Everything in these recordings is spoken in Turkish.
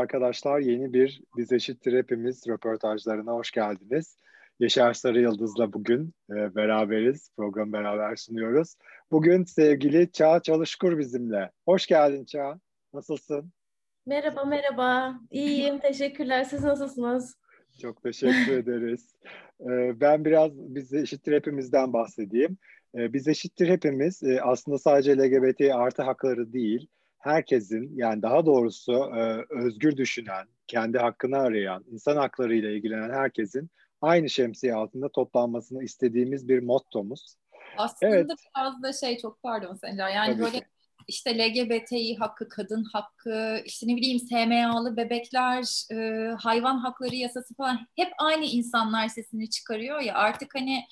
arkadaşlar. Yeni bir Biz Eşittir Hepimiz röportajlarına hoş geldiniz. Yaşar Sarı Yıldız'la bugün e, beraberiz. Programı beraber sunuyoruz. Bugün sevgili Çağ Çalışkur bizimle. Hoş geldin Çağ. Nasılsın? Merhaba, merhaba. İyiyim, teşekkürler. Siz nasılsınız? Çok teşekkür ederiz. E, ben biraz Biz Eşittir Hepimiz'den bahsedeyim. E, Biz Eşittir Hepimiz e, aslında sadece LGBT artı hakları değil, herkesin yani daha doğrusu e, özgür düşünen, kendi hakkını arayan, insan hakları ile ilgilenen herkesin aynı şemsiye altında toplanmasını istediğimiz bir mottomuz. Aslında evet. biraz da şey çok pardon Sencer yani Tabii böyle ki. işte LGBTİ hakkı, kadın hakkı, işte ne bileyim SMA'lı bebekler, e, hayvan hakları yasası falan hep aynı insanlar sesini çıkarıyor ya artık hani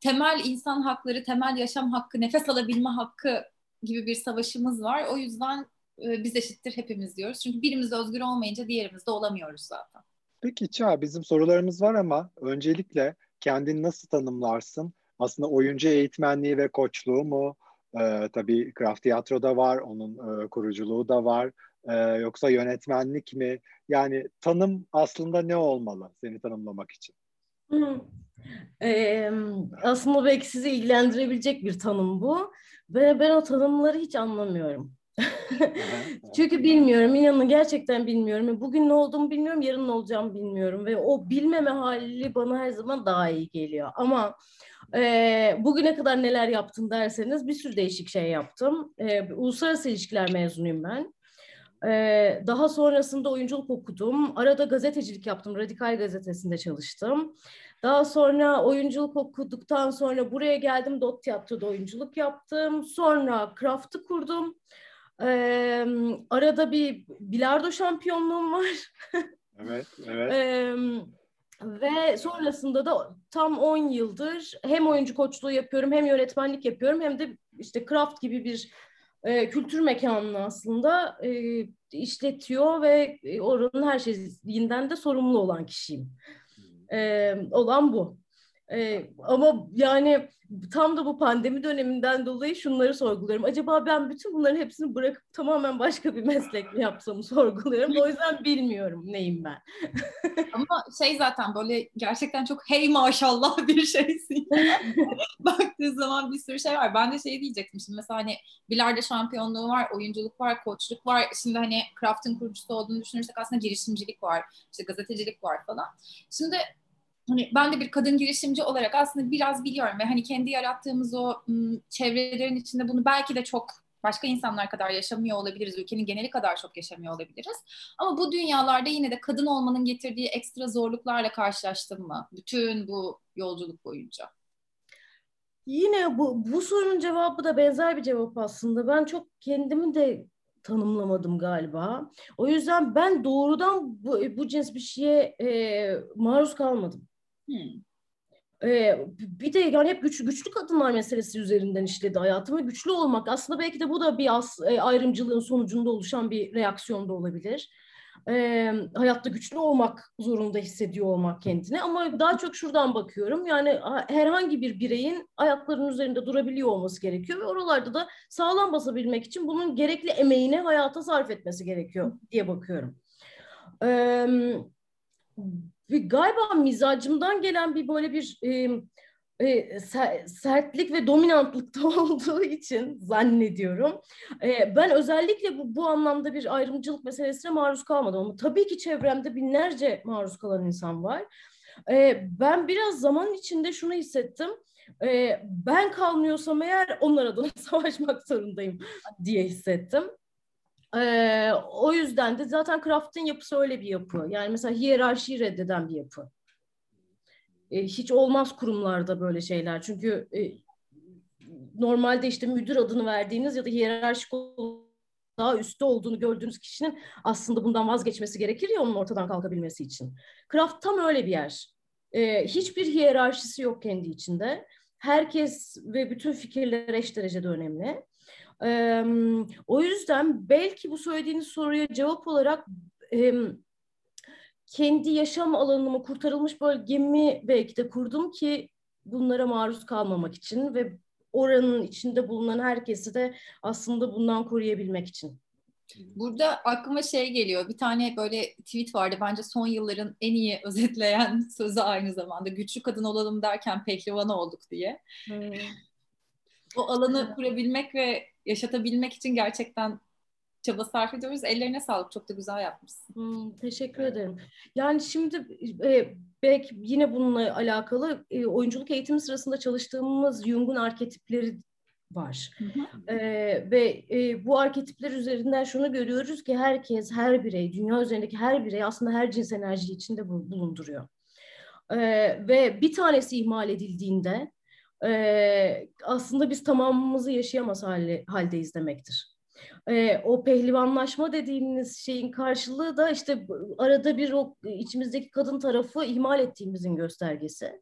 temel insan hakları, temel yaşam hakkı, nefes alabilme hakkı gibi bir savaşımız var. O yüzden e, biz eşittir hepimiz diyoruz. Çünkü birimiz özgür olmayınca diğerimizde olamıyoruz zaten. Peki Çağ bizim sorularımız var ama öncelikle kendini nasıl tanımlarsın? Aslında oyuncu eğitmenliği ve koçluğu mu? Ee, tabii Craft Tiyatro'da var, onun e, kuruculuğu da var. Ee, yoksa yönetmenlik mi? Yani tanım aslında ne olmalı seni tanımlamak için? Hmm. Ee, aslında belki sizi ilgilendirebilecek bir tanım bu. Ve ben o tanımları hiç anlamıyorum. Çünkü bilmiyorum, inanın gerçekten bilmiyorum. Bugün ne olduğumu bilmiyorum, yarın ne olacağımı bilmiyorum. Ve o bilmeme hali bana her zaman daha iyi geliyor. Ama e, bugüne kadar neler yaptım derseniz bir sürü değişik şey yaptım. E, uluslararası ilişkiler mezunuyum ben. Ee, daha sonrasında oyunculuk okudum. Arada gazetecilik yaptım. Radikal gazetesinde çalıştım. Daha sonra oyunculuk okuduktan sonra buraya geldim. Dot tiyatroda oyunculuk yaptım. Sonra Craft'ı kurdum. Ee, arada bir bilardo şampiyonluğum var. evet, evet. Ee, ve sonrasında da tam 10 yıldır hem oyuncu koçluğu yapıyorum hem yönetmenlik yapıyorum hem de işte Craft gibi bir e, kültür mekanını aslında e, işletiyor ve oranın her şeyinden de sorumlu olan kişiyim. E, olan bu. Ee, ama yani tam da bu pandemi döneminden dolayı şunları sorguluyorum. Acaba ben bütün bunların hepsini bırakıp tamamen başka bir meslek mi yapsam sorguluyorum. O yüzden bilmiyorum neyim ben. Ama şey zaten böyle gerçekten çok hey maşallah bir şeysin. Baktığı zaman bir sürü şey var. Ben de şey diyecektim şimdi mesela hani bilardo şampiyonluğu var, oyunculuk var, koçluk var. Şimdi hani Craft'ın kurucusu olduğunu düşünürsek aslında girişimcilik var, işte gazetecilik var falan. Şimdi hani ben de bir kadın girişimci olarak aslında biraz biliyorum ve hani kendi yarattığımız o ım, çevrelerin içinde bunu belki de çok başka insanlar kadar yaşamıyor olabiliriz, ülkenin geneli kadar çok yaşamıyor olabiliriz. Ama bu dünyalarda yine de kadın olmanın getirdiği ekstra zorluklarla karşılaştın mı bütün bu yolculuk boyunca? Yine bu, bu sorunun cevabı da benzer bir cevap aslında. Ben çok kendimi de tanımlamadım galiba. O yüzden ben doğrudan bu, bu cins bir şeye e, maruz kalmadım. Hmm. Ee, bir de yani hep güçlü, güçlü kadınlar meselesi üzerinden işledi hayatımı. Güçlü olmak aslında belki de bu da bir as, e, ayrımcılığın sonucunda oluşan bir reaksiyon da olabilir. Ee, hayatta güçlü olmak zorunda hissediyor olmak kendine ama daha çok şuradan bakıyorum yani herhangi bir bireyin ayaklarının üzerinde durabiliyor olması gerekiyor ve oralarda da sağlam basabilmek için bunun gerekli emeğini hayata sarf etmesi gerekiyor diye bakıyorum. Ee, bir galiba mizacımdan gelen bir böyle bir e, e, sertlik ve dominantlıkta olduğu için zannediyorum. E, ben özellikle bu, bu anlamda bir ayrımcılık meselesine maruz kalmadım ama tabii ki çevremde binlerce maruz kalan insan var. E, ben biraz zaman içinde şunu hissettim. E, ben kalmıyorsam eğer onlar adına savaşmak zorundayım diye hissettim. Ee, o yüzden de zaten Kraft'ın yapısı öyle bir yapı. Yani mesela hiyerarşiyi reddeden bir yapı. Ee, hiç olmaz kurumlarda böyle şeyler. Çünkü e, normalde işte müdür adını verdiğiniz ya da hiyerarşik daha üstte olduğunu gördüğünüz kişinin aslında bundan vazgeçmesi gerekir ya onun ortadan kalkabilmesi için. Kraft tam öyle bir yer. Ee, hiçbir hiyerarşisi yok kendi içinde. Herkes ve bütün fikirler eş derecede önemli. E, o yüzden belki bu söylediğiniz soruya cevap olarak e, kendi yaşam alanımı, kurtarılmış bölgemi belki de kurdum ki bunlara maruz kalmamak için ve oranın içinde bulunan herkesi de aslında bundan koruyabilmek için. Burada aklıma şey geliyor. Bir tane böyle tweet vardı. Bence son yılların en iyi özetleyen sözü aynı zamanda. Güçlü kadın olalım derken pehlivan olduk diye. Hmm. O alanı kurabilmek ve yaşatabilmek için gerçekten çaba sarf ediyoruz. Ellerine sağlık. Çok da güzel yapmışsın. Hmm, teşekkür ederim. Yani şimdi e, belki yine bununla alakalı e, oyunculuk eğitimi sırasında çalıştığımız Jung'un arketipleri var. Hı hı. Ee, ve e, bu arketipler üzerinden şunu görüyoruz ki herkes, her birey, dünya üzerindeki her birey aslında her cins enerji içinde bulunduruyor. Ee, ve bir tanesi ihmal edildiğinde e, aslında biz tamamımızı yaşayamaz hali, haldeyiz demektir. E, o pehlivanlaşma dediğimiz şeyin karşılığı da işte arada bir o içimizdeki kadın tarafı ihmal ettiğimizin göstergesi.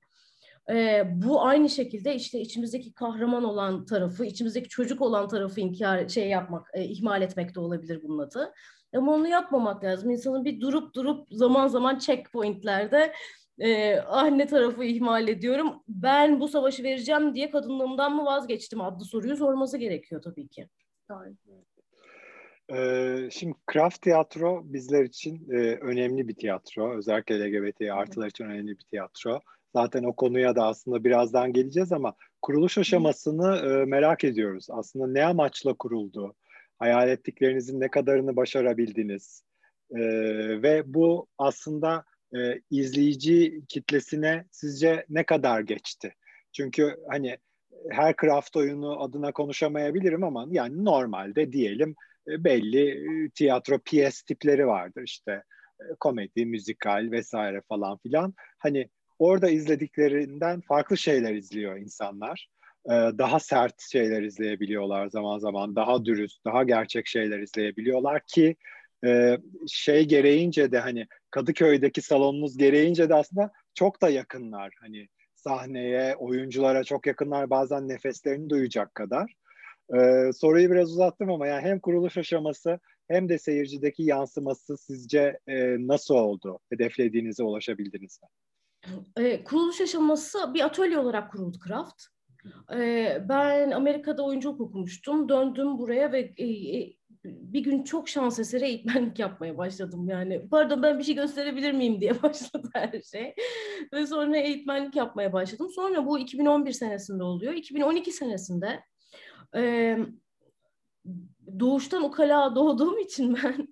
E, bu aynı şekilde işte içimizdeki kahraman olan tarafı, içimizdeki çocuk olan tarafı inkar şey yapmak, e, ihmal etmek de olabilir bunun adı. Ama onu yapmamak lazım. İnsanın bir durup durup zaman zaman checkpointlerde e, ah ne tarafı ihmal ediyorum. Ben bu savaşı vereceğim diye kadınlığımdan mı vazgeçtim adlı soruyu sorması gerekiyor tabii ki. Ee, şimdi Kraft Tiyatro bizler için e, önemli bir tiyatro. Özellikle LGBT artılar için önemli bir tiyatro. Zaten o konuya da aslında birazdan geleceğiz ama kuruluş aşamasını e, merak ediyoruz. Aslında ne amaçla kuruldu? Hayal ettiklerinizin ne kadarını başarabildiniz? E, ve bu aslında e, izleyici kitlesine sizce ne kadar geçti? Çünkü hani her craft oyunu adına konuşamayabilirim ama yani normalde diyelim e, belli e, tiyatro piyes tipleri vardır işte e, komedi, müzikal vesaire falan filan. Hani orada izlediklerinden farklı şeyler izliyor insanlar. Daha sert şeyler izleyebiliyorlar zaman zaman. Daha dürüst, daha gerçek şeyler izleyebiliyorlar ki şey gereğince de hani Kadıköy'deki salonunuz gereğince de aslında çok da yakınlar. Hani sahneye, oyunculara çok yakınlar bazen nefeslerini duyacak kadar. Ee, soruyu biraz uzattım ama yani hem kuruluş aşaması hem de seyircideki yansıması sizce e, nasıl oldu? Hedeflediğinize ulaşabildiniz mi? E, kuruluş aşaması bir atölye olarak kuruldu Craft. E, ben Amerika'da oyunculuk okumuştum. Döndüm buraya ve e, e, bir gün çok şans eseri eğitmenlik yapmaya başladım yani. Pardon ben bir şey gösterebilir miyim diye başladı her şey. Ve sonra eğitmenlik yapmaya başladım. Sonra bu 2011 senesinde oluyor. 2012 senesinde e, doğuştan ukala doğduğum için ben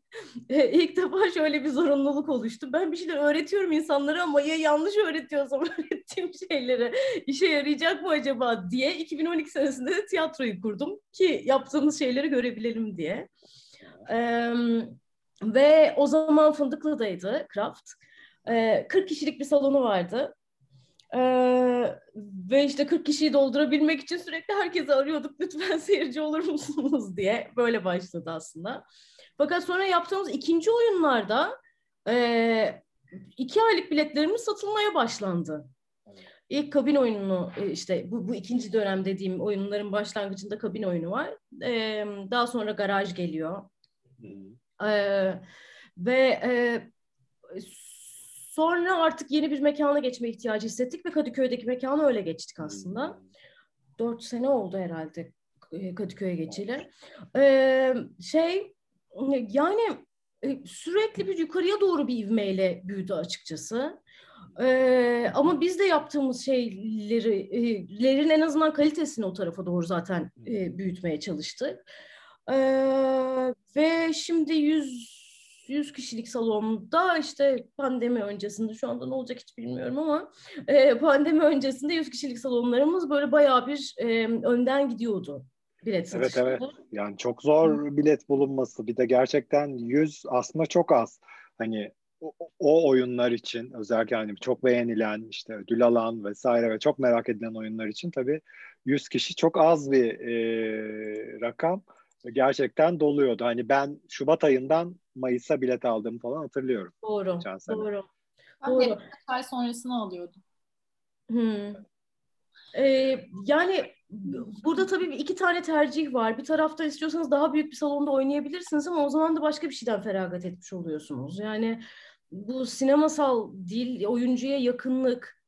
e, ilk defa şöyle bir zorunluluk oluştu. Ben bir şeyler öğretiyorum insanlara ama ya yanlış öğretiyorsam öğrettiğim şeyleri işe yarayacak mı acaba diye 2012 senesinde de tiyatroyu kurdum ki yaptığımız şeyleri görebilelim diye. E, ve o zaman Fındıklı'daydı Kraft. E, 40 kişilik bir salonu vardı. Ee, ve işte 40 kişiyi doldurabilmek için sürekli herkesi arıyorduk lütfen seyirci olur musunuz diye böyle başladı aslında. Fakat sonra yaptığımız ikinci oyunlarda e, iki aylık biletlerimiz satılmaya başlandı. İlk kabin oyununu e, işte bu, bu ikinci dönem dediğim oyunların başlangıcında kabin oyunu var. Ee, daha sonra garaj geliyor. Ee, ve e, Sonra artık yeni bir mekana geçme ihtiyacı hissettik ve Kadıköy'deki mekana öyle geçtik aslında. Hmm. Dört sene oldu herhalde e, Kadıköy'e geçeli. Ee, şey yani e, sürekli bir yukarıya doğru bir ivmeyle büyüdü açıkçası. Ee, ama biz de yaptığımız şeyleri, e, lerin en azından kalitesini o tarafa doğru zaten e, büyütmeye çalıştık. Ee, ve şimdi yüz 100 kişilik salonda işte pandemi öncesinde şu anda ne olacak hiç bilmiyorum ama e, pandemi öncesinde 100 kişilik salonlarımız böyle bayağı bir e, önden gidiyordu bilet satışında. Evet evet yani çok zor bilet bulunması bir de gerçekten 100 aslında çok az. Hani o, o oyunlar için özellikle hani çok beğenilen işte ödül alan vesaire ve çok merak edilen oyunlar için tabii 100 kişi çok az bir e, rakam gerçekten doluyordu. Hani ben Şubat ayından Mayıs'a bilet aldığımı falan hatırlıyorum. Doğru. Doğru. Ben doğru. ay sonrasını alıyordum. Hmm. Ee, yani burada tabii iki tane tercih var. Bir tarafta istiyorsanız daha büyük bir salonda oynayabilirsiniz ama o zaman da başka bir şeyden feragat etmiş oluyorsunuz. Yani bu sinemasal dil, oyuncuya yakınlık,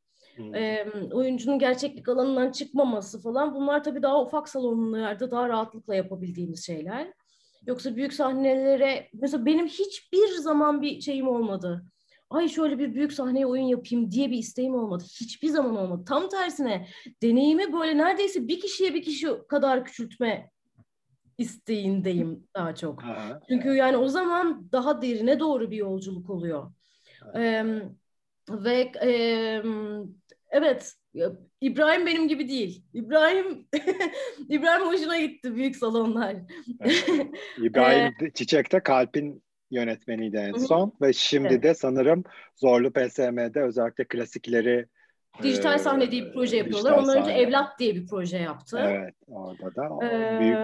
e, oyuncunun gerçeklik alanından çıkmaması falan bunlar tabii daha ufak salonlarda daha rahatlıkla yapabildiğimiz şeyler. Yoksa büyük sahnelere mesela benim hiçbir zaman bir şeyim olmadı. Ay şöyle bir büyük sahneye oyun yapayım diye bir isteğim olmadı. Hiçbir zaman olmadı. Tam tersine deneyimi böyle neredeyse bir kişiye bir kişi kadar küçültme isteğindeyim daha çok. Çünkü yani o zaman daha derine doğru bir yolculuk oluyor. Ee, ve e, evet İbrahim benim gibi değil. İbrahim İbrahim hoşuna gitti büyük salonlar. Evet. İbrahim Çiçek'te Kalp'in yönetmeniydi en son ve şimdi evet. de sanırım Zorlu PSM'de özellikle klasikleri Dijital sahne diye bir proje yapıyorlar. Ondan önce Evlat diye bir proje yaptı. Evet, orada da ee, büyük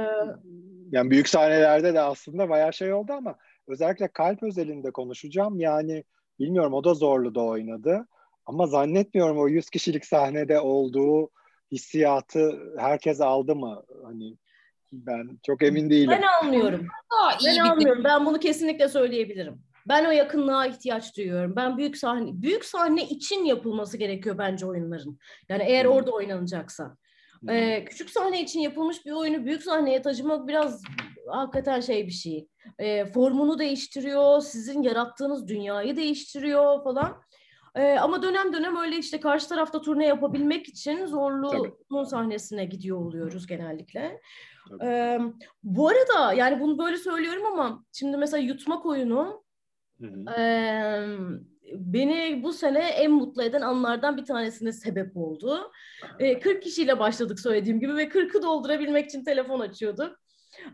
yani büyük sahnelerde de aslında bayağı şey oldu ama özellikle kalp özelinde konuşacağım. Yani bilmiyorum o da zorlu da oynadı. Ama zannetmiyorum o 100 kişilik sahnede olduğu hissiyatı herkes aldı mı? Hani ben çok emin değilim. Ben almıyorum. ben almıyorum. Ben bunu kesinlikle söyleyebilirim. Ben o yakınlığa ihtiyaç duyuyorum. Ben büyük sahne büyük sahne için yapılması gerekiyor bence oyunların. Yani eğer hmm. orada oynanacaksa. Ee, küçük sahne için yapılmış bir oyunu büyük sahneye taşımak biraz hakikaten şey bir şey. Ee, formunu değiştiriyor, sizin yarattığınız dünyayı değiştiriyor falan. Ee, ama dönem dönem öyle işte karşı tarafta turne yapabilmek için zorluğun sahnesine gidiyor oluyoruz genellikle. Ee, bu arada yani bunu böyle söylüyorum ama şimdi mesela yutmak oyunu e, beni bu sene en mutlu eden anlardan bir tanesine sebep oldu. E, 40 kişiyle başladık söylediğim gibi ve 40'ı doldurabilmek için telefon açıyorduk.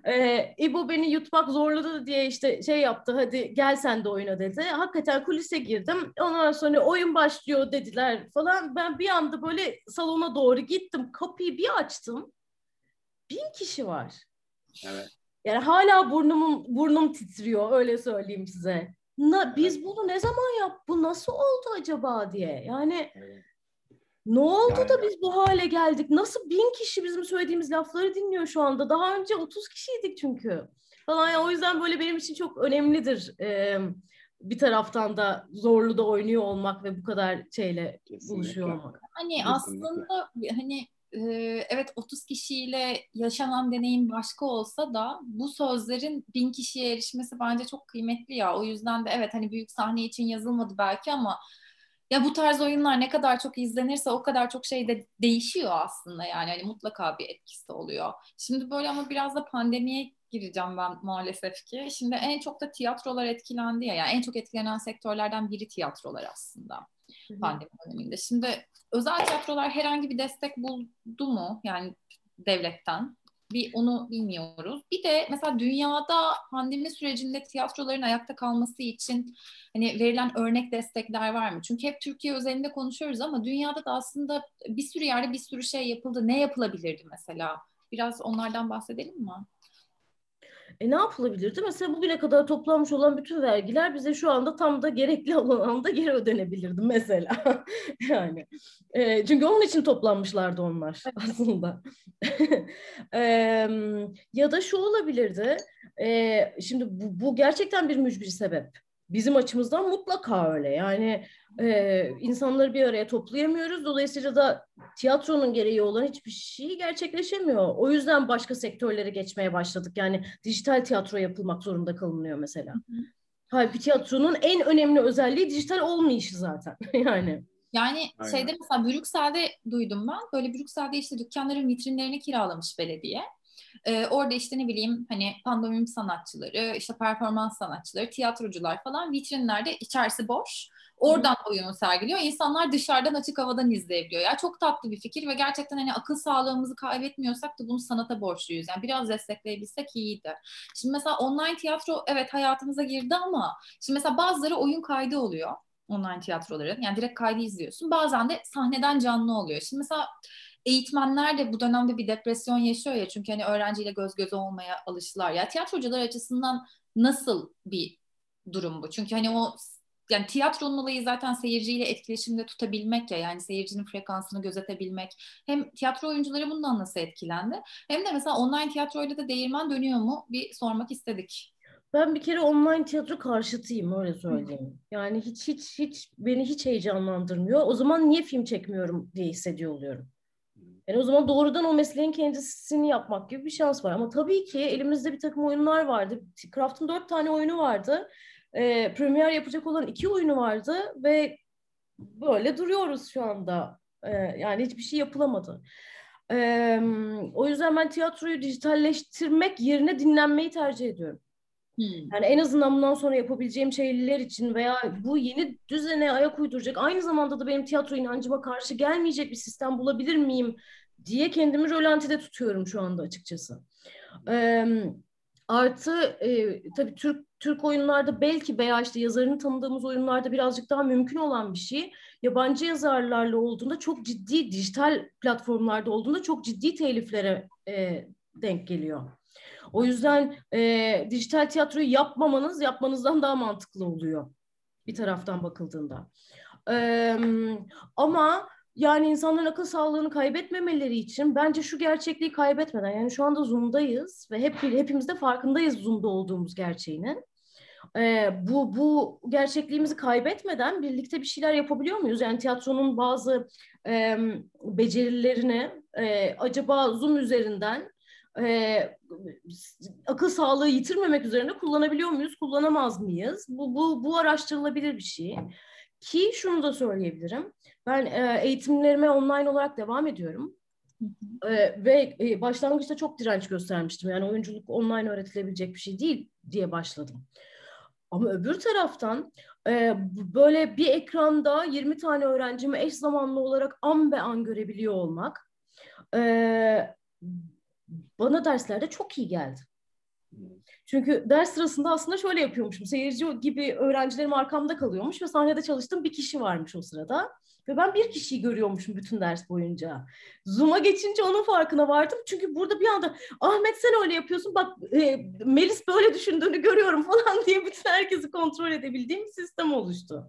Ee, İbo beni yutmak zorladı diye işte şey yaptı hadi gel sen de oyna dedi. Hakikaten kulise girdim. Ondan sonra oyun başlıyor dediler falan. Ben bir anda böyle salona doğru gittim. Kapıyı bir açtım. Bin kişi var. Evet. Yani hala burnumun burnum titriyor öyle söyleyeyim size. Na, biz bunu ne zaman yap? Bu nasıl oldu acaba diye. Yani evet. Ne oldu yani, da biz bu hale geldik? Nasıl bin kişi bizim söylediğimiz lafları dinliyor şu anda? Daha önce 30 kişiydik çünkü. Falan yani o yüzden böyle benim için çok önemlidir. Ee, bir taraftan da zorlu da oynuyor olmak ve bu kadar şeyle Kesinlikle. buluşuyor olmak. Hani Kesinlikle. aslında hani evet 30 kişiyle yaşanan deneyim başka olsa da bu sözlerin bin kişiye erişmesi bence çok kıymetli ya. O yüzden de evet hani büyük sahne için yazılmadı belki ama ya bu tarz oyunlar ne kadar çok izlenirse o kadar çok şey de değişiyor aslında yani hani mutlaka bir etkisi oluyor. Şimdi böyle ama biraz da pandemiye gireceğim ben maalesef ki. Şimdi en çok da tiyatrolar etkilendi ya. Yani en çok etkilenen sektörlerden biri tiyatrolar aslında Hı-hı. pandemi döneminde. Şimdi özel tiyatrolar herhangi bir destek buldu mu? Yani devletten bir onu bilmiyoruz. Bir de mesela dünyada pandemi sürecinde tiyatroların ayakta kalması için hani verilen örnek destekler var mı? Çünkü hep Türkiye özelinde konuşuyoruz ama dünyada da aslında bir sürü yerde bir sürü şey yapıldı. Ne yapılabilirdi mesela? Biraz onlardan bahsedelim mi? E ne yapılabilirdi? Mesela bugüne kadar toplanmış olan bütün vergiler bize şu anda tam da gerekli olan anda geri ödenebilirdi mesela. yani e, çünkü onun için toplanmışlardı onlar aslında. e, ya da şu olabilirdi. E, şimdi bu, bu gerçekten bir mücbir sebep. Bizim açımızdan mutlaka öyle. Yani e, insanları bir araya toplayamıyoruz. Dolayısıyla da tiyatronun gereği olan hiçbir şey gerçekleşemiyor. O yüzden başka sektörlere geçmeye başladık. Yani dijital tiyatro yapılmak zorunda kalınıyor mesela. Halbuki tiyatronun en önemli özelliği dijital olmayışı zaten. yani. Yani Aynen. şeyde mesela Brüksel'de duydum ben. Böyle Brüksel'de işte dükkanların vitrinlerini kiralamış belediye. Ee, orada işte ne bileyim hani pandomim sanatçıları, işte performans sanatçıları, tiyatrocular falan vitrinlerde içerisi boş. Oradan oyunu sergiliyor. İnsanlar dışarıdan açık havadan izleyebiliyor. Ya çok tatlı bir fikir ve gerçekten hani akıl sağlığımızı kaybetmiyorsak da bunu sanata borçluyuz. Yani biraz destekleyebilsek iyiydi. Şimdi mesela online tiyatro evet hayatımıza girdi ama şimdi mesela bazıları oyun kaydı oluyor online tiyatroların. Yani direkt kaydı izliyorsun. Bazen de sahneden canlı oluyor. Şimdi mesela eğitmenler de bu dönemde bir depresyon yaşıyor ya çünkü hani öğrenciyle göz göze olmaya alıştılar. Ya tiyatrocular açısından nasıl bir durum bu? Çünkü hani o yani tiyatronun olayı zaten seyirciyle etkileşimde tutabilmek ya yani seyircinin frekansını gözetebilmek. Hem tiyatro oyuncuları bundan nasıl etkilendi? Hem de mesela online tiyatroyla da değirmen dönüyor mu? Bir sormak istedik. Ben bir kere online tiyatro karşıtıyım öyle söyleyeyim. Yani hiç hiç hiç beni hiç heyecanlandırmıyor. O zaman niye film çekmiyorum diye hissediyor oluyorum. Yani o zaman doğrudan o mesleğin kendisini yapmak gibi bir şans var. Ama tabii ki elimizde bir takım oyunlar vardı. Craft'ın dört tane oyunu vardı. E, Premier yapacak olan iki oyunu vardı ve böyle duruyoruz şu anda. E, yani hiçbir şey yapılamadı. E, o yüzden ben tiyatroyu dijitalleştirmek yerine dinlenmeyi tercih ediyorum. Hmm. Yani en azından bundan sonra yapabileceğim şeyler için veya bu yeni düzene ayak uyduracak, aynı zamanda da benim tiyatro inancıma karşı gelmeyecek bir sistem bulabilir miyim diye kendimi rölantide tutuyorum şu anda açıkçası. Ee, artı e, tabii Türk Türk oyunlarda belki veya işte yazarını tanıdığımız oyunlarda birazcık daha mümkün olan bir şey. Yabancı yazarlarla olduğunda çok ciddi dijital platformlarda olduğunda çok ciddi teliflere e, denk geliyor. O yüzden e, dijital tiyatroyu yapmamanız yapmanızdan daha mantıklı oluyor bir taraftan bakıldığında. E, ama yani insanların akıl sağlığını kaybetmemeleri için bence şu gerçekliği kaybetmeden yani şu anda Zoom'dayız ve hep hepimiz de farkındayız Zoom'da olduğumuz gerçeğinin. Ee, bu bu gerçekliğimizi kaybetmeden birlikte bir şeyler yapabiliyor muyuz? Yani tiyatronun bazı e, becerilerini e, acaba Zoom üzerinden e, akıl sağlığı yitirmemek üzerine kullanabiliyor muyuz, kullanamaz mıyız? Bu, bu, bu araştırılabilir bir şey. Ki şunu da söyleyebilirim. Ben e, eğitimlerime online olarak devam ediyorum. E, ve e, başlangıçta çok direnç göstermiştim. Yani oyunculuk online öğretilebilecek bir şey değil diye başladım. Ama öbür taraftan e, böyle bir ekranda 20 tane öğrencimi eş zamanlı olarak an be an görebiliyor olmak e, bana derslerde çok iyi geldi. Çünkü ders sırasında aslında şöyle yapıyormuşum. Seyirci gibi öğrencilerim arkamda kalıyormuş ve sahnede çalıştığım bir kişi varmış o sırada. Ve ben bir kişiyi görüyormuşum bütün ders boyunca. Zoom'a geçince onun farkına vardım. Çünkü burada bir anda Ahmet sen öyle yapıyorsun bak e, Melis böyle düşündüğünü görüyorum falan diye bütün herkesi kontrol edebildiğim bir sistem oluştu.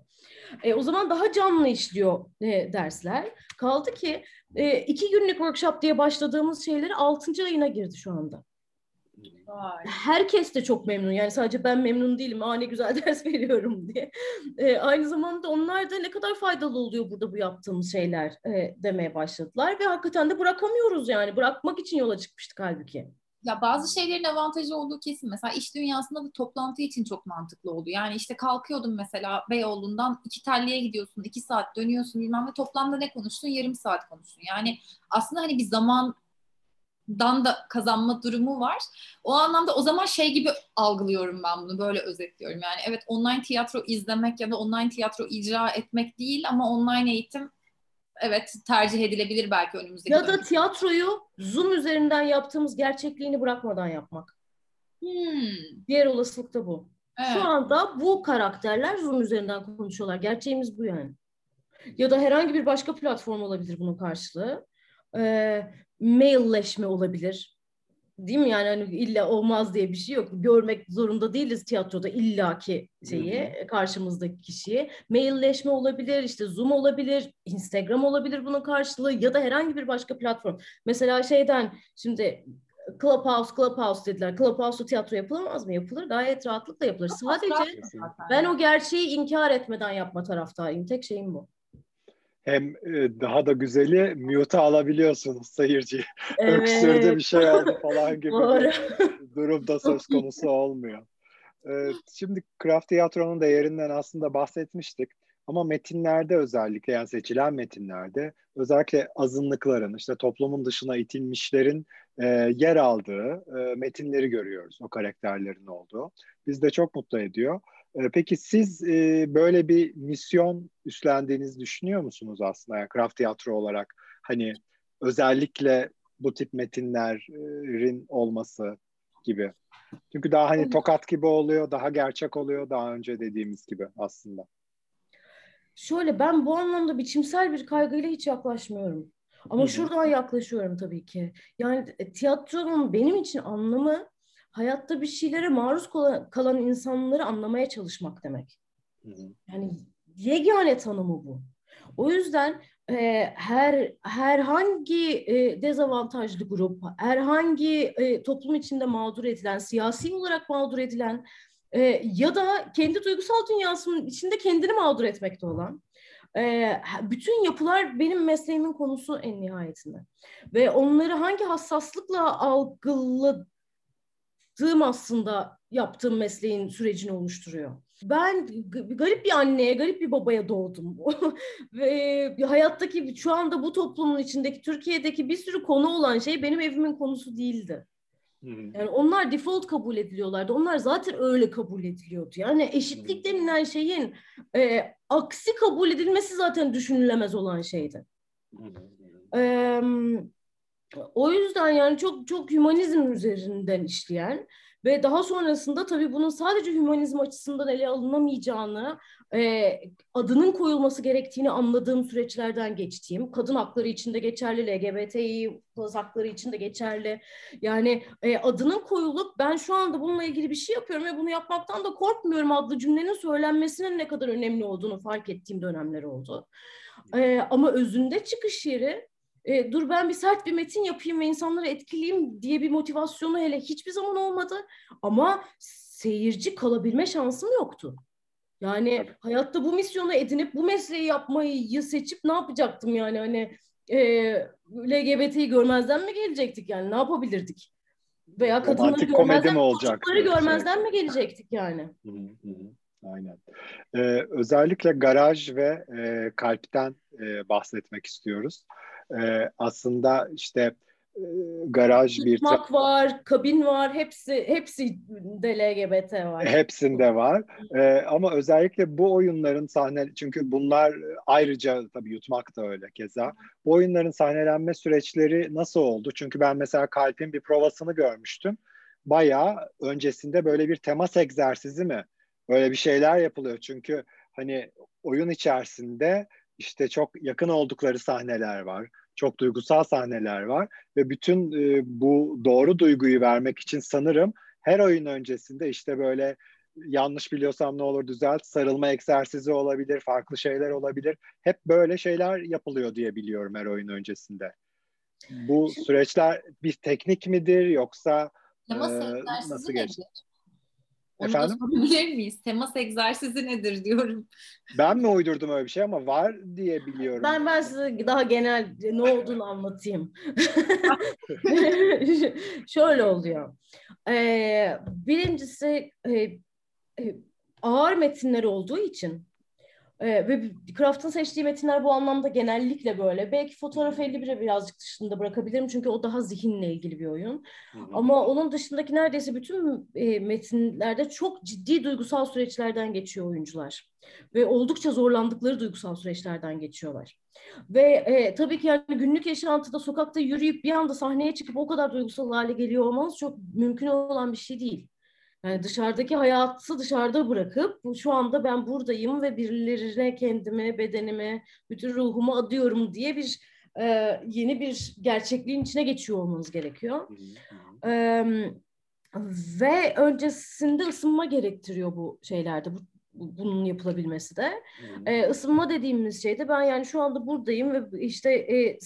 E, o zaman daha canlı işliyor e, dersler. Kaldı ki e, iki günlük workshop diye başladığımız şeyleri altıncı ayına girdi şu anda. Vay. Herkes de çok memnun. Yani sadece ben memnun değilim. Aa ne güzel ders veriyorum diye. E, aynı zamanda onlar da ne kadar faydalı oluyor burada bu yaptığımız şeyler e, demeye başladılar. Ve hakikaten de bırakamıyoruz yani. Bırakmak için yola çıkmıştık halbuki. Ya bazı şeylerin avantajı olduğu kesin. Mesela iş dünyasında da toplantı için çok mantıklı oldu. Yani işte kalkıyordum mesela Beyoğlu'ndan iki telliye gidiyorsun, iki saat dönüyorsun bilmem ne toplamda ne konuştun? Yarım saat konuştun. Yani aslında hani bir zaman dan da kazanma durumu var. O anlamda o zaman şey gibi algılıyorum ben bunu böyle özetliyorum. Yani evet online tiyatro izlemek ya da online tiyatro icra etmek değil ama online eğitim evet tercih edilebilir belki önümüzdeki Ya da tiyatroyu Zoom üzerinden yaptığımız gerçekliğini bırakmadan yapmak. Hmm. Diğer olasılık da bu. Evet. Şu anda bu karakterler Zoom üzerinden konuşuyorlar. Gerçeğimiz bu yani. Ya da herhangi bir başka platform olabilir bunun karşılığı. Ee, mailleşme olabilir. Değil mi? Yani hani illa olmaz diye bir şey yok. Görmek zorunda değiliz tiyatroda illaki şeyi, Hı-hı. karşımızdaki kişiyi. Mailleşme olabilir, işte Zoom olabilir, Instagram olabilir bunun karşılığı ya da herhangi bir başka platform. Mesela şeyden şimdi Clubhouse, Clubhouse dediler. Clubhouse'da tiyatro yapılamaz mı? Yapılır. Gayet rahatlıkla yapılır. Sadece ben o gerçeği inkar etmeden yapma taraftarıyım. Tek şeyim bu hem e, daha da güzeli mute alabiliyorsunuz seyirci. Evet. Öksürdü bir şey oldu falan gibi bir durum da söz konusu olmuyor. Şimdi Craft Tiyatro'nun değerinden aslında bahsetmiştik. Ama metinlerde özellikle yani seçilen metinlerde özellikle azınlıkların işte toplumun dışına itilmişlerin e, yer aldığı e, metinleri görüyoruz o karakterlerin olduğu. Biz de çok mutlu ediyor. Ee, peki siz e, böyle bir misyon üstlendiğinizi düşünüyor musunuz aslında yani craft tiyatro olarak hani özellikle bu tip metinlerin olması gibi. Çünkü daha hani tokat gibi oluyor, daha gerçek oluyor daha önce dediğimiz gibi aslında. Şöyle ben bu anlamda biçimsel bir kaygıyla hiç yaklaşmıyorum. Ama Hı-hı. şuradan yaklaşıyorum tabii ki. Yani e, tiyatronun benim için anlamı hayatta bir şeylere maruz kalan insanları anlamaya çalışmak demek. Yani yegane tanımı bu. O yüzden e, her herhangi e, dezavantajlı grup, herhangi e, toplum içinde mağdur edilen, siyasi olarak mağdur edilen e, ya da kendi duygusal dünyasının içinde kendini mağdur etmekte olan e, bütün yapılar benim mesleğimin konusu en nihayetinde. Ve onları hangi hassaslıkla algıladığım aslında yaptığım mesleğin sürecini oluşturuyor. Ben garip bir anneye, garip bir babaya doğdum. Ve hayattaki şu anda bu toplumun içindeki Türkiye'deki bir sürü konu olan şey benim evimin konusu değildi. Yani onlar default kabul ediliyorlardı. Onlar zaten öyle kabul ediliyordu. Yani eşitlik denilen şeyin e, aksi kabul edilmesi zaten düşünülemez olan şeydi. E, o yüzden yani çok çok hümanizm üzerinden işleyen ve daha sonrasında tabii bunun sadece hümanizm açısından ele alınamayacağını, e, adının koyulması gerektiğini anladığım süreçlerden geçtiğim, kadın hakları için de geçerli, LGBTİ hakları için de geçerli. Yani e, adının koyulup ben şu anda bununla ilgili bir şey yapıyorum ve bunu yapmaktan da korkmuyorum adlı cümlenin söylenmesinin ne kadar önemli olduğunu fark ettiğim dönemler oldu. E, ama özünde çıkış yeri e, dur ben bir sert bir metin yapayım ve insanları etkileyeyim diye bir motivasyonu hele hiçbir zaman olmadı. Ama seyirci kalabilme şansım yoktu. Yani hayatta bu misyonu edinip bu mesleği yapmayı seçip ne yapacaktım yani hani e, LGBT'yi görmezden mi gelecektik yani ne yapabilirdik? Veya kadınları görmezden, mi olacak? görmezden şey. mi gelecektik yani? Hı hı. Aynen. Ee, özellikle garaj ve e, kalpten e, bahsetmek istiyoruz e, aslında işte e, garaj bir Tutmak var, kabin var, hepsi hepsi de LGBT var. Hepsinde var. E, ama özellikle bu oyunların sahne çünkü bunlar ayrıca tabii yutmak da öyle keza. Bu oyunların sahnelenme süreçleri nasıl oldu? Çünkü ben mesela Kalp'in bir provasını görmüştüm. Bayağı öncesinde böyle bir temas egzersizi mi? Böyle bir şeyler yapılıyor. Çünkü hani oyun içerisinde işte çok yakın oldukları sahneler var. Çok duygusal sahneler var ve bütün e, bu doğru duyguyu vermek için sanırım her oyun öncesinde işte böyle yanlış biliyorsam ne olur düzelt sarılma egzersizi olabilir, farklı şeyler olabilir. Hep böyle şeyler yapılıyor diye biliyorum her oyun öncesinde. Bu süreçler bir teknik midir yoksa e, nasıl geçti? Onu Efendim? da sorabilir miyiz? Temas egzersizi nedir diyorum. Ben mi uydurdum öyle bir şey ama var diye biliyorum. Ben ben size daha genel ne olduğunu anlatayım. Şöyle oluyor. Ee, birincisi e, e, ağır metinler olduğu için ee, ve Kraft'ın seçtiği metinler bu anlamda genellikle böyle. Belki fotoğraf 51'e birazcık dışında bırakabilirim çünkü o daha zihinle ilgili bir oyun. Hı hı. Ama onun dışındaki neredeyse bütün e, metinlerde çok ciddi duygusal süreçlerden geçiyor oyuncular. Ve oldukça zorlandıkları duygusal süreçlerden geçiyorlar. Ve e, tabii ki yani günlük yaşantıda sokakta yürüyüp bir anda sahneye çıkıp o kadar duygusal hale geliyor olmanız çok mümkün olan bir şey değil. Yani dışarıdaki hayatı dışarıda bırakıp şu anda ben buradayım ve birilerine kendimi, bedenimi, bütün ruhumu adıyorum diye bir e, yeni bir gerçekliğin içine geçiyor olmanız gerekiyor. E, ve öncesinde ısınma gerektiriyor bu şeylerde, bu, bunun yapılabilmesi de. E, ısınma dediğimiz şey de ben yani şu anda buradayım ve işte e,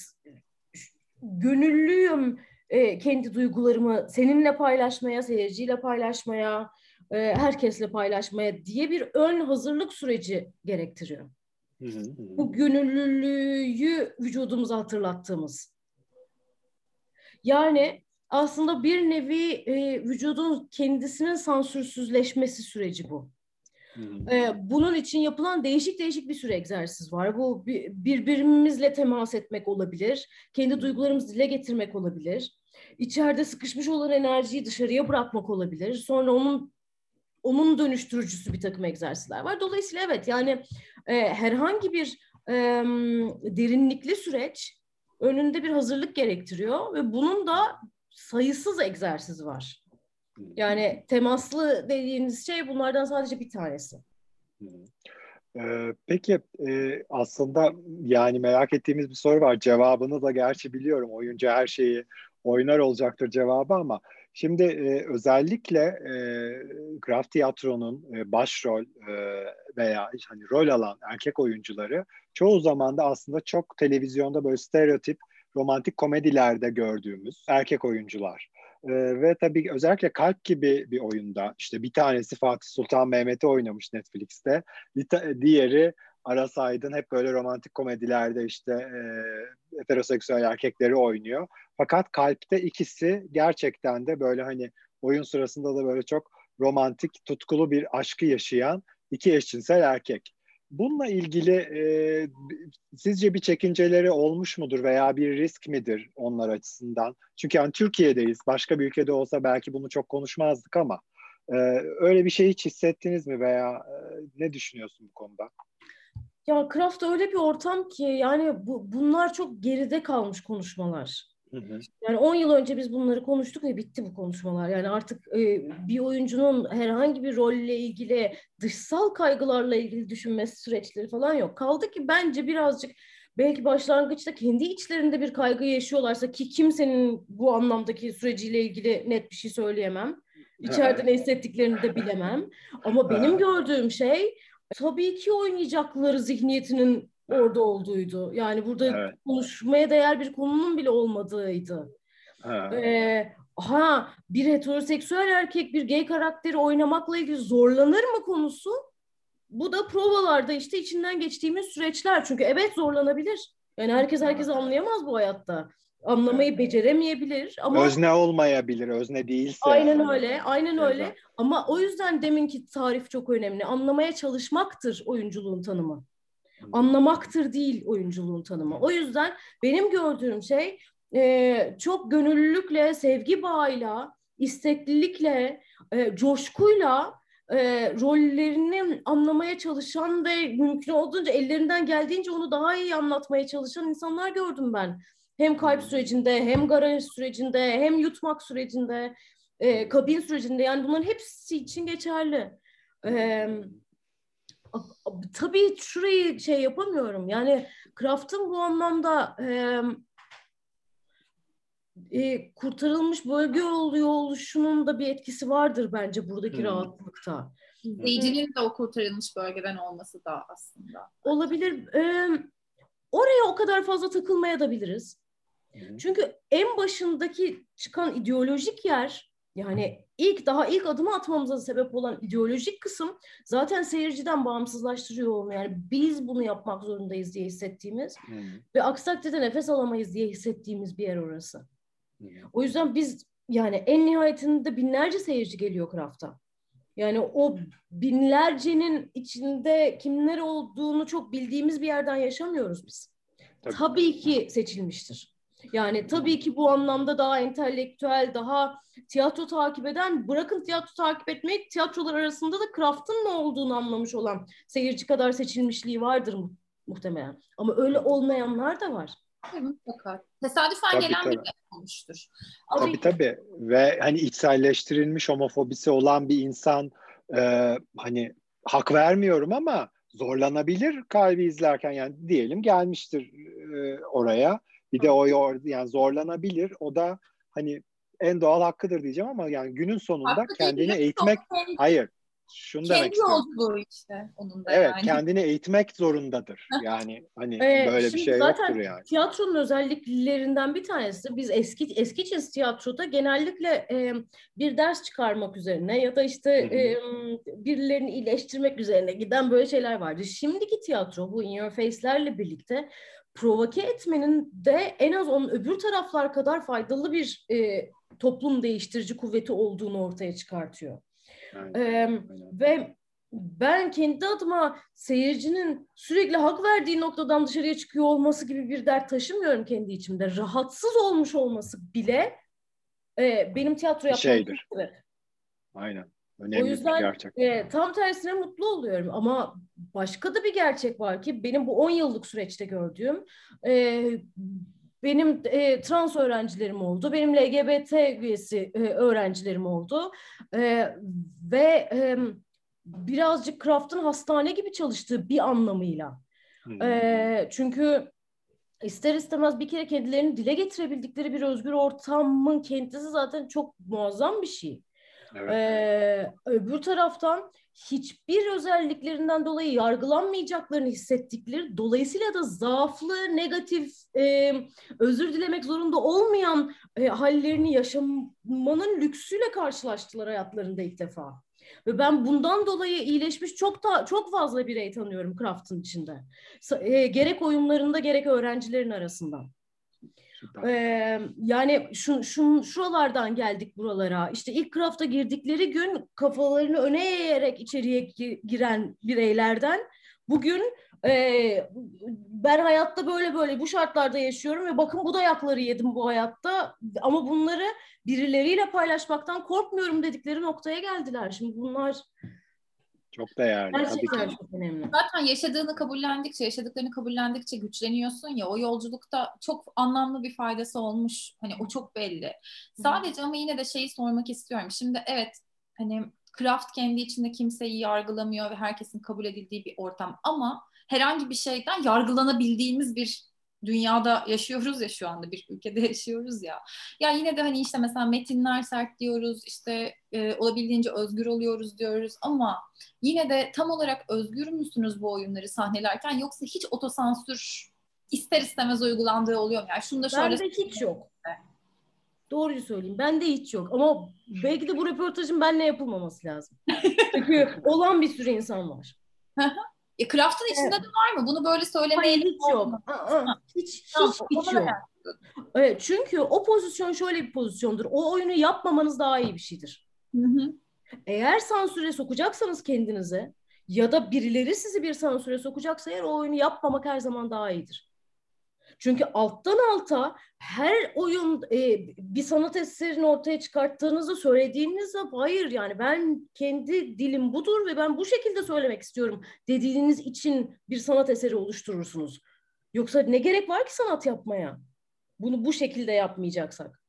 gönüllüyüm e, kendi duygularımı seninle paylaşmaya, seyirciyle paylaşmaya, e, herkesle paylaşmaya diye bir ön hazırlık süreci gerektiriyor. Bu gönüllülüğü vücudumuza hatırlattığımız. Yani aslında bir nevi e, vücudun kendisinin sansürsüzleşmesi süreci bu. Ee, bunun için yapılan değişik değişik bir sürü egzersiz var. Bu birbirimizle temas etmek olabilir, kendi duygularımızı dile getirmek olabilir içeride sıkışmış olan enerjiyi dışarıya bırakmak olabilir. Sonra onun onun dönüştürücüsü bir takım egzersizler var. Dolayısıyla evet yani e, herhangi bir e, derinlikli süreç önünde bir hazırlık gerektiriyor ve bunun da sayısız egzersiz var. Yani temaslı dediğiniz şey bunlardan sadece bir tanesi. Ee, peki e, aslında yani merak ettiğimiz bir soru var. Cevabını da gerçi biliyorum. Oyuncu her şeyi oynar olacaktır cevabı ama şimdi e, özellikle e, Graf Tiyatro'nun e, başrol e, veya hani rol alan erkek oyuncuları çoğu zaman da aslında çok televizyonda böyle stereotip romantik komedilerde gördüğümüz erkek oyuncular. Ee, ve tabii özellikle Kalp gibi bir oyunda işte bir tanesi Fatih Sultan Mehmet'i oynamış Netflix'te. Diğeri Aras Aydın hep böyle romantik komedilerde işte e, heteroseksüel erkekleri oynuyor. Fakat Kalp'te ikisi gerçekten de böyle hani oyun sırasında da böyle çok romantik, tutkulu bir aşkı yaşayan iki eşcinsel erkek. Bununla ilgili e, sizce bir çekinceleri olmuş mudur veya bir risk midir onlar açısından? Çünkü yani Türkiye'deyiz. Başka bir ülkede olsa belki bunu çok konuşmazdık ama e, öyle bir şey hiç hissettiniz mi veya e, ne düşünüyorsun bu konuda? Ya Craft öyle bir ortam ki yani bu, bunlar çok geride kalmış konuşmalar. Hı hı. Yani 10 yıl önce biz bunları konuştuk ve bitti bu konuşmalar. Yani artık e, bir oyuncunun herhangi bir rolle ilgili dışsal kaygılarla ilgili düşünmesi süreçleri falan yok. Kaldı ki bence birazcık belki başlangıçta kendi içlerinde bir kaygı yaşıyorlarsa ki kimsenin bu anlamdaki süreciyle ilgili net bir şey söyleyemem. İçeride ne hissettiklerini de bilemem. Ama benim gördüğüm şey tabii ki oynayacakları zihniyetinin orada olduğuydu. Yani burada evet. konuşmaya değer bir konunun bile olmadığıydı. Ha. Ee, ha bir heteroseksüel erkek bir gay karakteri oynamakla ilgili zorlanır mı konusu? Bu da provalarda işte içinden geçtiğimiz süreçler. Çünkü evet zorlanabilir. Yani herkes herkesi anlayamaz bu hayatta. Anlamayı beceremeyebilir ama özne olmayabilir, özne değilse. Aynen öyle, aynen öyle. Ama o yüzden deminki tarif çok önemli. Anlamaya çalışmaktır oyunculuğun tanımı anlamaktır değil oyunculuğun tanımı. O yüzden benim gördüğüm şey e, çok gönüllülükle, sevgi bağıyla, isteklilikle, e, coşkuyla e, rollerini anlamaya çalışan ve mümkün olduğunca ellerinden geldiğince onu daha iyi anlatmaya çalışan insanlar gördüm ben. Hem kalp hmm. sürecinde, hem garaj sürecinde, hem yutmak sürecinde, e, kabin sürecinde yani bunların hepsi için geçerli. Evet tabii şurayı şey yapamıyorum. Yani Kraft'ın bu anlamda e, e, kurtarılmış bölge oluyor oluşunun da bir etkisi vardır bence buradaki hmm. rahatlıkta. İzleyicinin de o kurtarılmış bölgeden olması da aslında. Olabilir. E, oraya o kadar fazla takılmaya da biliriz. Çünkü en başındaki çıkan ideolojik yer yani ilk daha ilk adımı atmamıza sebep olan ideolojik kısım zaten seyirciden bağımsızlaştırıyor olmuyor. Yani biz bunu yapmak zorundayız diye hissettiğimiz hmm. ve aksi takdirde nefes alamayız diye hissettiğimiz bir yer orası. Hmm. O yüzden biz yani en nihayetinde binlerce seyirci geliyor Kraft'a. Yani o binlercenin içinde kimler olduğunu çok bildiğimiz bir yerden yaşamıyoruz biz. Tabii, Tabii ki seçilmiştir. Yani tabii ki bu anlamda daha entelektüel, daha tiyatro takip eden, bırakın tiyatro takip etmeyi, tiyatrolar arasında da craft'ın ne olduğunu anlamış olan seyirci kadar seçilmişliği vardır mu muhtemelen. Ama öyle olmayanlar da var. Mutlaka. Tesadüfen tabii, gelen tabii. bir olmuştur. Tabii tabii. Ve hani içselleştirilmiş homofobisi olan bir insan e, hani hak vermiyorum ama zorlanabilir kalbi izlerken yani diyelim gelmiştir e, oraya bir de o yani zorlanabilir. O da hani en doğal hakkıdır diyeceğim ama yani günün sonunda Hakkı kendini eğitmek hayır şunu Kendi demek istiyorum. işte onun da evet, yani. kendini eğitmek zorundadır. Yani hani ee, böyle bir şey yoktur yani. Tiyatronun özelliklerinden bir tanesi biz eski eski çiz tiyatroda genellikle e, bir ders çıkarmak üzerine ya da işte e, birilerini iyileştirmek üzerine giden böyle şeyler vardı. Şimdiki tiyatro bu in your face'lerle birlikte provoke etmenin de en az onun öbür taraflar kadar faydalı bir e, toplum değiştirici kuvveti olduğunu ortaya çıkartıyor. Aynen, ee, aynen. Ve ben kendi adıma seyircinin sürekli hak verdiği noktadan dışarıya çıkıyor olması gibi bir dert taşımıyorum kendi içimde. Rahatsız olmuş olması bile e, benim tiyatro yapmam şeydir. Aynen. Önemli o yüzden gerçek. E, tam tersine mutlu oluyorum ama başka da bir gerçek var ki benim bu 10 yıllık süreçte gördüğüm e, benim e, trans öğrencilerim oldu, benim LGBT üyesi e, öğrencilerim oldu e, ve e, birazcık Kraft'ın hastane gibi çalıştığı bir anlamıyla. Hmm. E, çünkü ister istemez bir kere kendilerini dile getirebildikleri bir özgür ortamın kendisi zaten çok muazzam bir şey. Evet. Ee, öbür taraftan hiçbir özelliklerinden dolayı yargılanmayacaklarını hissettikleri, dolayısıyla da zaaflı, negatif, e, özür dilemek zorunda olmayan e, hallerini yaşamanın lüksüyle karşılaştılar hayatlarında ilk defa. Ve ben bundan dolayı iyileşmiş çok da çok fazla birey tanıyorum Craft'ın içinde. E, gerek oyunlarında gerek öğrencilerin arasından. Ee, yani şu, şu, şuralardan geldik buralara. İşte ilk Craft'a girdikleri gün kafalarını öne eğerek içeriye giren bireylerden bugün e, ben hayatta böyle böyle bu şartlarda yaşıyorum ve bakın bu dayakları yedim bu hayatta ama bunları birileriyle paylaşmaktan korkmuyorum dedikleri noktaya geldiler. Şimdi bunlar çok değerli. Gerçekten Tabii ki. çok önemli. Zaten yaşadığını kabullendikçe, yaşadıklarını kabullendikçe güçleniyorsun ya o yolculukta çok anlamlı bir faydası olmuş. Hani o çok belli. Sadece ama yine de şeyi sormak istiyorum. Şimdi evet hani craft kendi içinde kimseyi yargılamıyor ve herkesin kabul edildiği bir ortam ama herhangi bir şeyden yargılanabildiğimiz bir dünyada yaşıyoruz ya şu anda bir ülkede yaşıyoruz ya. Ya yine de hani işte mesela metinler sert diyoruz, işte e, olabildiğince özgür oluyoruz diyoruz ama yine de tam olarak özgür müsünüz bu oyunları sahnelerken yoksa hiç otosansür ister istemez uygulandığı oluyor mu? Yani şunu da şöyle Bende hiç yok. Doğruyu söyleyeyim. Bende hiç yok. Ama belki de bu röportajın benle yapılmaması lazım. Çünkü olan bir sürü insan var. E, craft'ın içinde evet. de var mı? Bunu böyle söylemeye hiç yok. Aa, hiç hiç hiç yok. Evet, çünkü o pozisyon şöyle bir pozisyondur. O oyunu yapmamanız daha iyi bir şeydir. Hı hı. Eğer sansüre sokacaksanız kendinize ya da birileri sizi bir sansüre sokacaksa eğer o oyunu yapmamak her zaman daha iyidir. Çünkü alttan alta her oyun e, bir sanat eserini ortaya çıkarttığınızda söylediğinizde hayır yani ben kendi dilim budur ve ben bu şekilde söylemek istiyorum dediğiniz için bir sanat eseri oluşturursunuz. Yoksa ne gerek var ki sanat yapmaya? Bunu bu şekilde yapmayacaksak.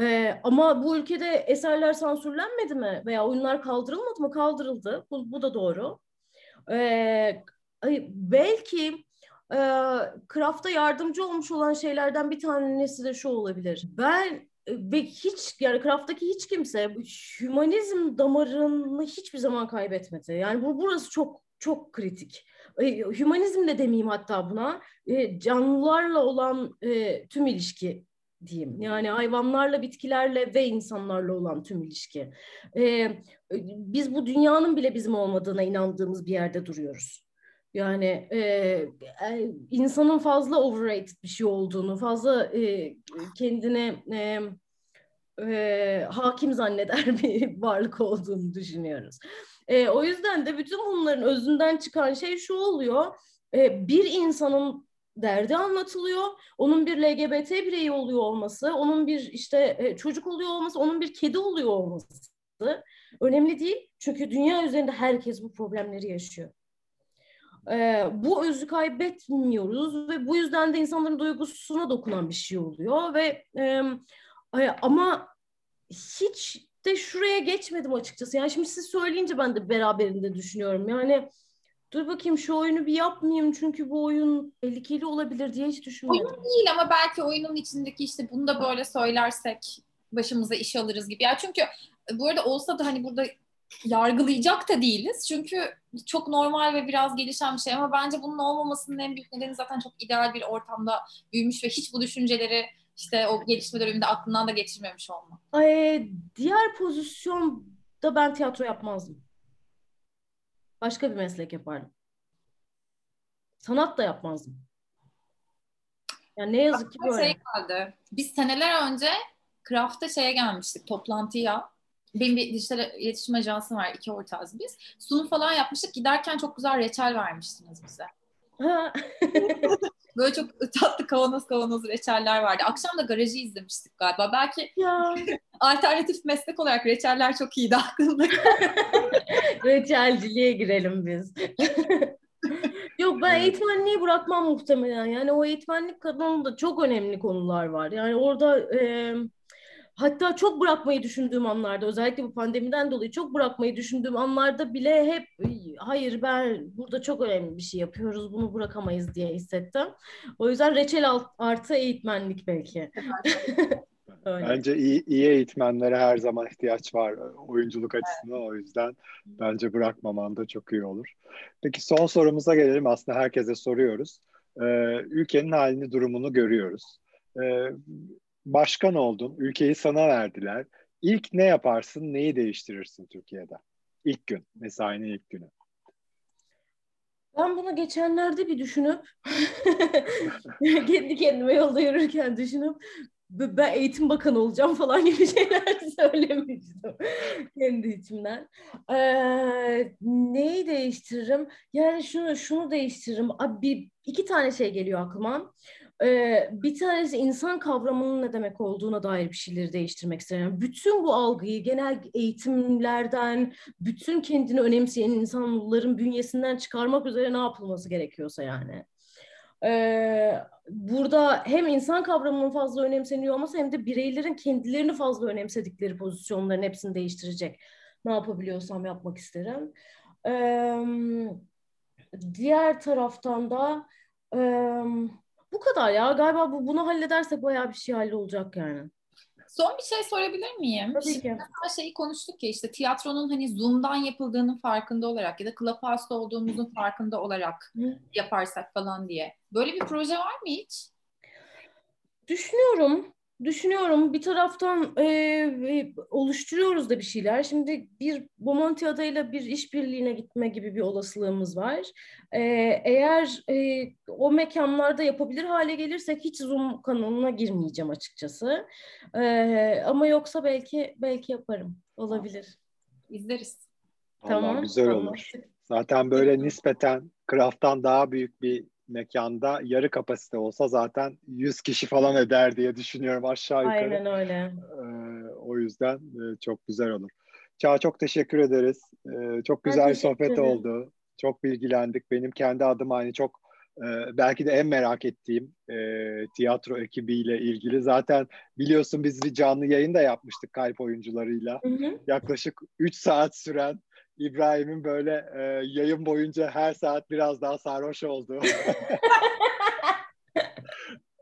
Ee, ama bu ülkede eserler sansürlenmedi mi? Veya oyunlar kaldırılmadı mı? Kaldırıldı. Bu, bu da doğru. Ee, belki e, yardımcı olmuş olan şeylerden bir tanesi de şu olabilir. Ben e, ve hiç yani craft'taki hiç kimse hümanizm damarını hiçbir zaman kaybetmedi. Yani bu burası çok çok kritik. E, hümanizm de demeyeyim hatta buna. E, canlılarla olan e, tüm ilişki diyeyim. Yani hayvanlarla, bitkilerle ve insanlarla olan tüm ilişki. E, biz bu dünyanın bile bizim olmadığına inandığımız bir yerde duruyoruz. Yani e, insanın fazla overrated bir şey olduğunu, fazla e, kendine e, e, hakim zanneder bir varlık olduğunu düşünüyoruz. E, o yüzden de bütün bunların özünden çıkan şey şu oluyor. E, bir insanın derdi anlatılıyor. Onun bir LGBT bireyi oluyor olması, onun bir işte e, çocuk oluyor olması, onun bir kedi oluyor olması önemli değil. Çünkü dünya üzerinde herkes bu problemleri yaşıyor e, bu özü kaybetmiyoruz ve bu yüzden de insanların duygusuna dokunan bir şey oluyor ve e, ama hiç de şuraya geçmedim açıkçası. Yani şimdi siz söyleyince ben de beraberinde düşünüyorum. Yani dur bakayım şu oyunu bir yapmayayım çünkü bu oyun tehlikeli olabilir diye hiç düşünmedim. Oyun değil ama belki oyunun içindeki işte bunu da böyle söylersek başımıza iş alırız gibi. Ya çünkü bu arada olsa da hani burada yargılayacak da değiliz. Çünkü çok normal ve biraz gelişen bir şey ama bence bunun olmamasının en büyük nedeni zaten çok ideal bir ortamda büyümüş ve hiç bu düşünceleri işte o gelişme döneminde aklından da geçirmemiş olma. Ee, diğer pozisyonda ben tiyatro yapmazdım. Başka bir meslek yapardım. Sanat da yapmazdım. Yani ne yazık ki böyle. Şey geldi. Biz seneler önce Craft'ta şeye gelmiştik toplantıya benim bir dijital iletişim ajansı var. iki ortağız biz. Sunum falan yapmıştık. Giderken çok güzel reçel vermiştiniz bize. Böyle çok tatlı kavanoz kavanoz reçeller vardı. Akşam da garajı izlemiştik galiba. Belki ya. alternatif meslek olarak reçeller çok iyiydi aklımda. Reçelciliğe girelim biz. Yok ben eğitmenliği bırakmam muhtemelen. Yani o eğitmenlik kanalında çok önemli konular var. Yani orada e, Hatta çok bırakmayı düşündüğüm anlarda özellikle bu pandemiden dolayı çok bırakmayı düşündüğüm anlarda bile hep hayır ben burada çok önemli bir şey yapıyoruz bunu bırakamayız diye hissettim. O yüzden reçel artı eğitmenlik belki. Bence iyi, iyi eğitmenlere her zaman ihtiyaç var oyunculuk açısından o yüzden bence bırakmaman da çok iyi olur. Peki son sorumuza gelelim aslında herkese soruyoruz. Ee, ülkenin halini durumunu görüyoruz. Ee, başkan oldun, ülkeyi sana verdiler. İlk ne yaparsın, neyi değiştirirsin Türkiye'de? İlk gün, mesainin ilk günü. Ben bunu geçenlerde bir düşünüp kendi kendime yolda yürürken düşünüp ben eğitim bakanı olacağım falan gibi şeyler söylemiştim kendi içimden. Ee, neyi değiştiririm? Yani şunu şunu değiştiririm. Abi iki tane şey geliyor aklıma. Ee, bir tanesi insan kavramının ne demek olduğuna dair bir şeyleri değiştirmek isterim. bütün bu algıyı genel eğitimlerden, bütün kendini önemseyen insanların bünyesinden çıkarmak üzere ne yapılması gerekiyorsa yani. Ee, burada hem insan kavramının fazla önemseniyor olması hem de bireylerin kendilerini fazla önemsedikleri pozisyonların hepsini değiştirecek. Ne yapabiliyorsam yapmak isterim. Ee, diğer taraftan da e, bu kadar ya. Galiba bu bunu halledersek bayağı bir şey hallolacak yani. Son bir şey sorabilir miyim? Tabii ki. Mesela şeyi konuştuk ya işte tiyatronun hani Zoom'dan yapıldığının farkında olarak ya da Clubhouse'da olduğumuzun farkında olarak Hı. yaparsak falan diye. Böyle bir proje var mı hiç? Düşünüyorum düşünüyorum. Bir taraftan e, oluşturuyoruz da bir şeyler. Şimdi bir Bomonti adayla bir işbirliğine gitme gibi bir olasılığımız var. E, eğer e, o mekanlarda yapabilir hale gelirsek hiç Zoom kanalına girmeyeceğim açıkçası. E, ama yoksa belki belki yaparım. Olabilir. İzleriz. tamam. Güzel olur. Zaten böyle nispeten Craft'tan daha büyük bir mekanda yarı kapasite olsa zaten 100 kişi falan eder diye düşünüyorum aşağı yukarı. Aynen öyle. Ee, o yüzden e, çok güzel olur. Çağ çok teşekkür ederiz. Ee, çok güzel bir sohbet oldu. Çok bilgilendik. Benim kendi adıma hani çok e, belki de en merak ettiğim e, tiyatro ekibiyle ilgili. Zaten biliyorsun biz bir canlı yayın da yapmıştık kalp oyuncularıyla. Hı hı. Yaklaşık 3 saat süren İbrahim'in böyle e, yayın boyunca her saat biraz daha sarhoş oldu.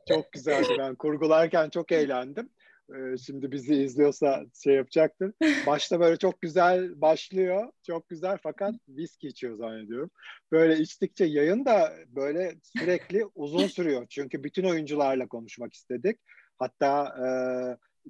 çok güzeldi. Ben kurgularken çok eğlendim. E, şimdi bizi izliyorsa şey yapacaktır. Başta böyle çok güzel başlıyor. Çok güzel fakat viski içiyor zannediyorum. Böyle içtikçe yayın da böyle sürekli uzun sürüyor. Çünkü bütün oyuncularla konuşmak istedik. Hatta e,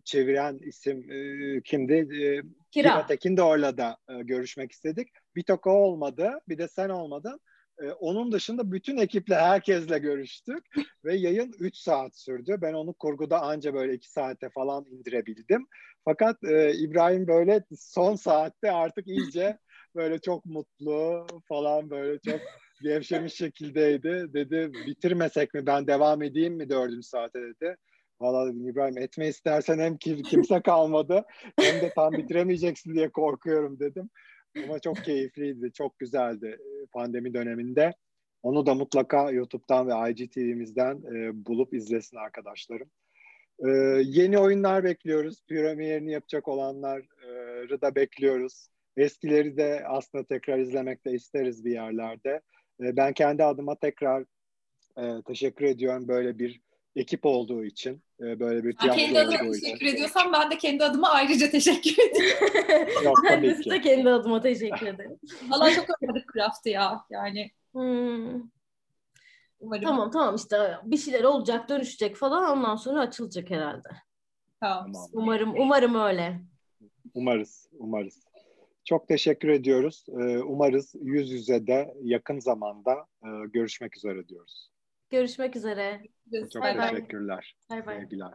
çeviren isim e, kimdi? E, Kira. Kira Tekin de orada da e, görüşmek istedik. Bir tok o olmadı. Bir de sen olmadın. E, onun dışında bütün ekiple herkesle görüştük ve yayın 3 saat sürdü. Ben onu kurguda anca böyle 2 saate falan indirebildim. Fakat e, İbrahim böyle son saatte artık iyice böyle çok mutlu falan böyle çok gevşemiş şekildeydi. Dedi bitirmesek mi ben devam edeyim mi dördüncü saate dedi. Valla İbrahim etme istersen hem kimse kalmadı hem de tam bitiremeyeceksin diye korkuyorum dedim. Ama çok keyifliydi, çok güzeldi e, pandemi döneminde. Onu da mutlaka YouTube'dan ve IGTV'mizden e, bulup izlesin arkadaşlarım. E, yeni oyunlar bekliyoruz. Premierini yapacak olanları da bekliyoruz. Eskileri de aslında tekrar izlemek de isteriz bir yerlerde. E, ben kendi adıma tekrar e, teşekkür ediyorum böyle bir ekip olduğu için e, böyle bir tiyatro kendi adıma olduğu teşekkür için. ediyorsam ben de kendi adıma ayrıca teşekkür ediyorum. Yok, ben de size kendi adıma teşekkür ederim. Valla çok özledik Craft'ı ya yani. Hmm. Umarım. Tamam tamam işte bir şeyler olacak dönüşecek falan ondan sonra açılacak herhalde. Tamam. Umarım umarım öyle. Umarız umarız. Çok teşekkür ediyoruz. E, umarız yüz yüze de yakın zamanda e, görüşmek üzere diyoruz. Görüşmek üzere. Çok bye teşekkürler. Bye bye. Sevgiler.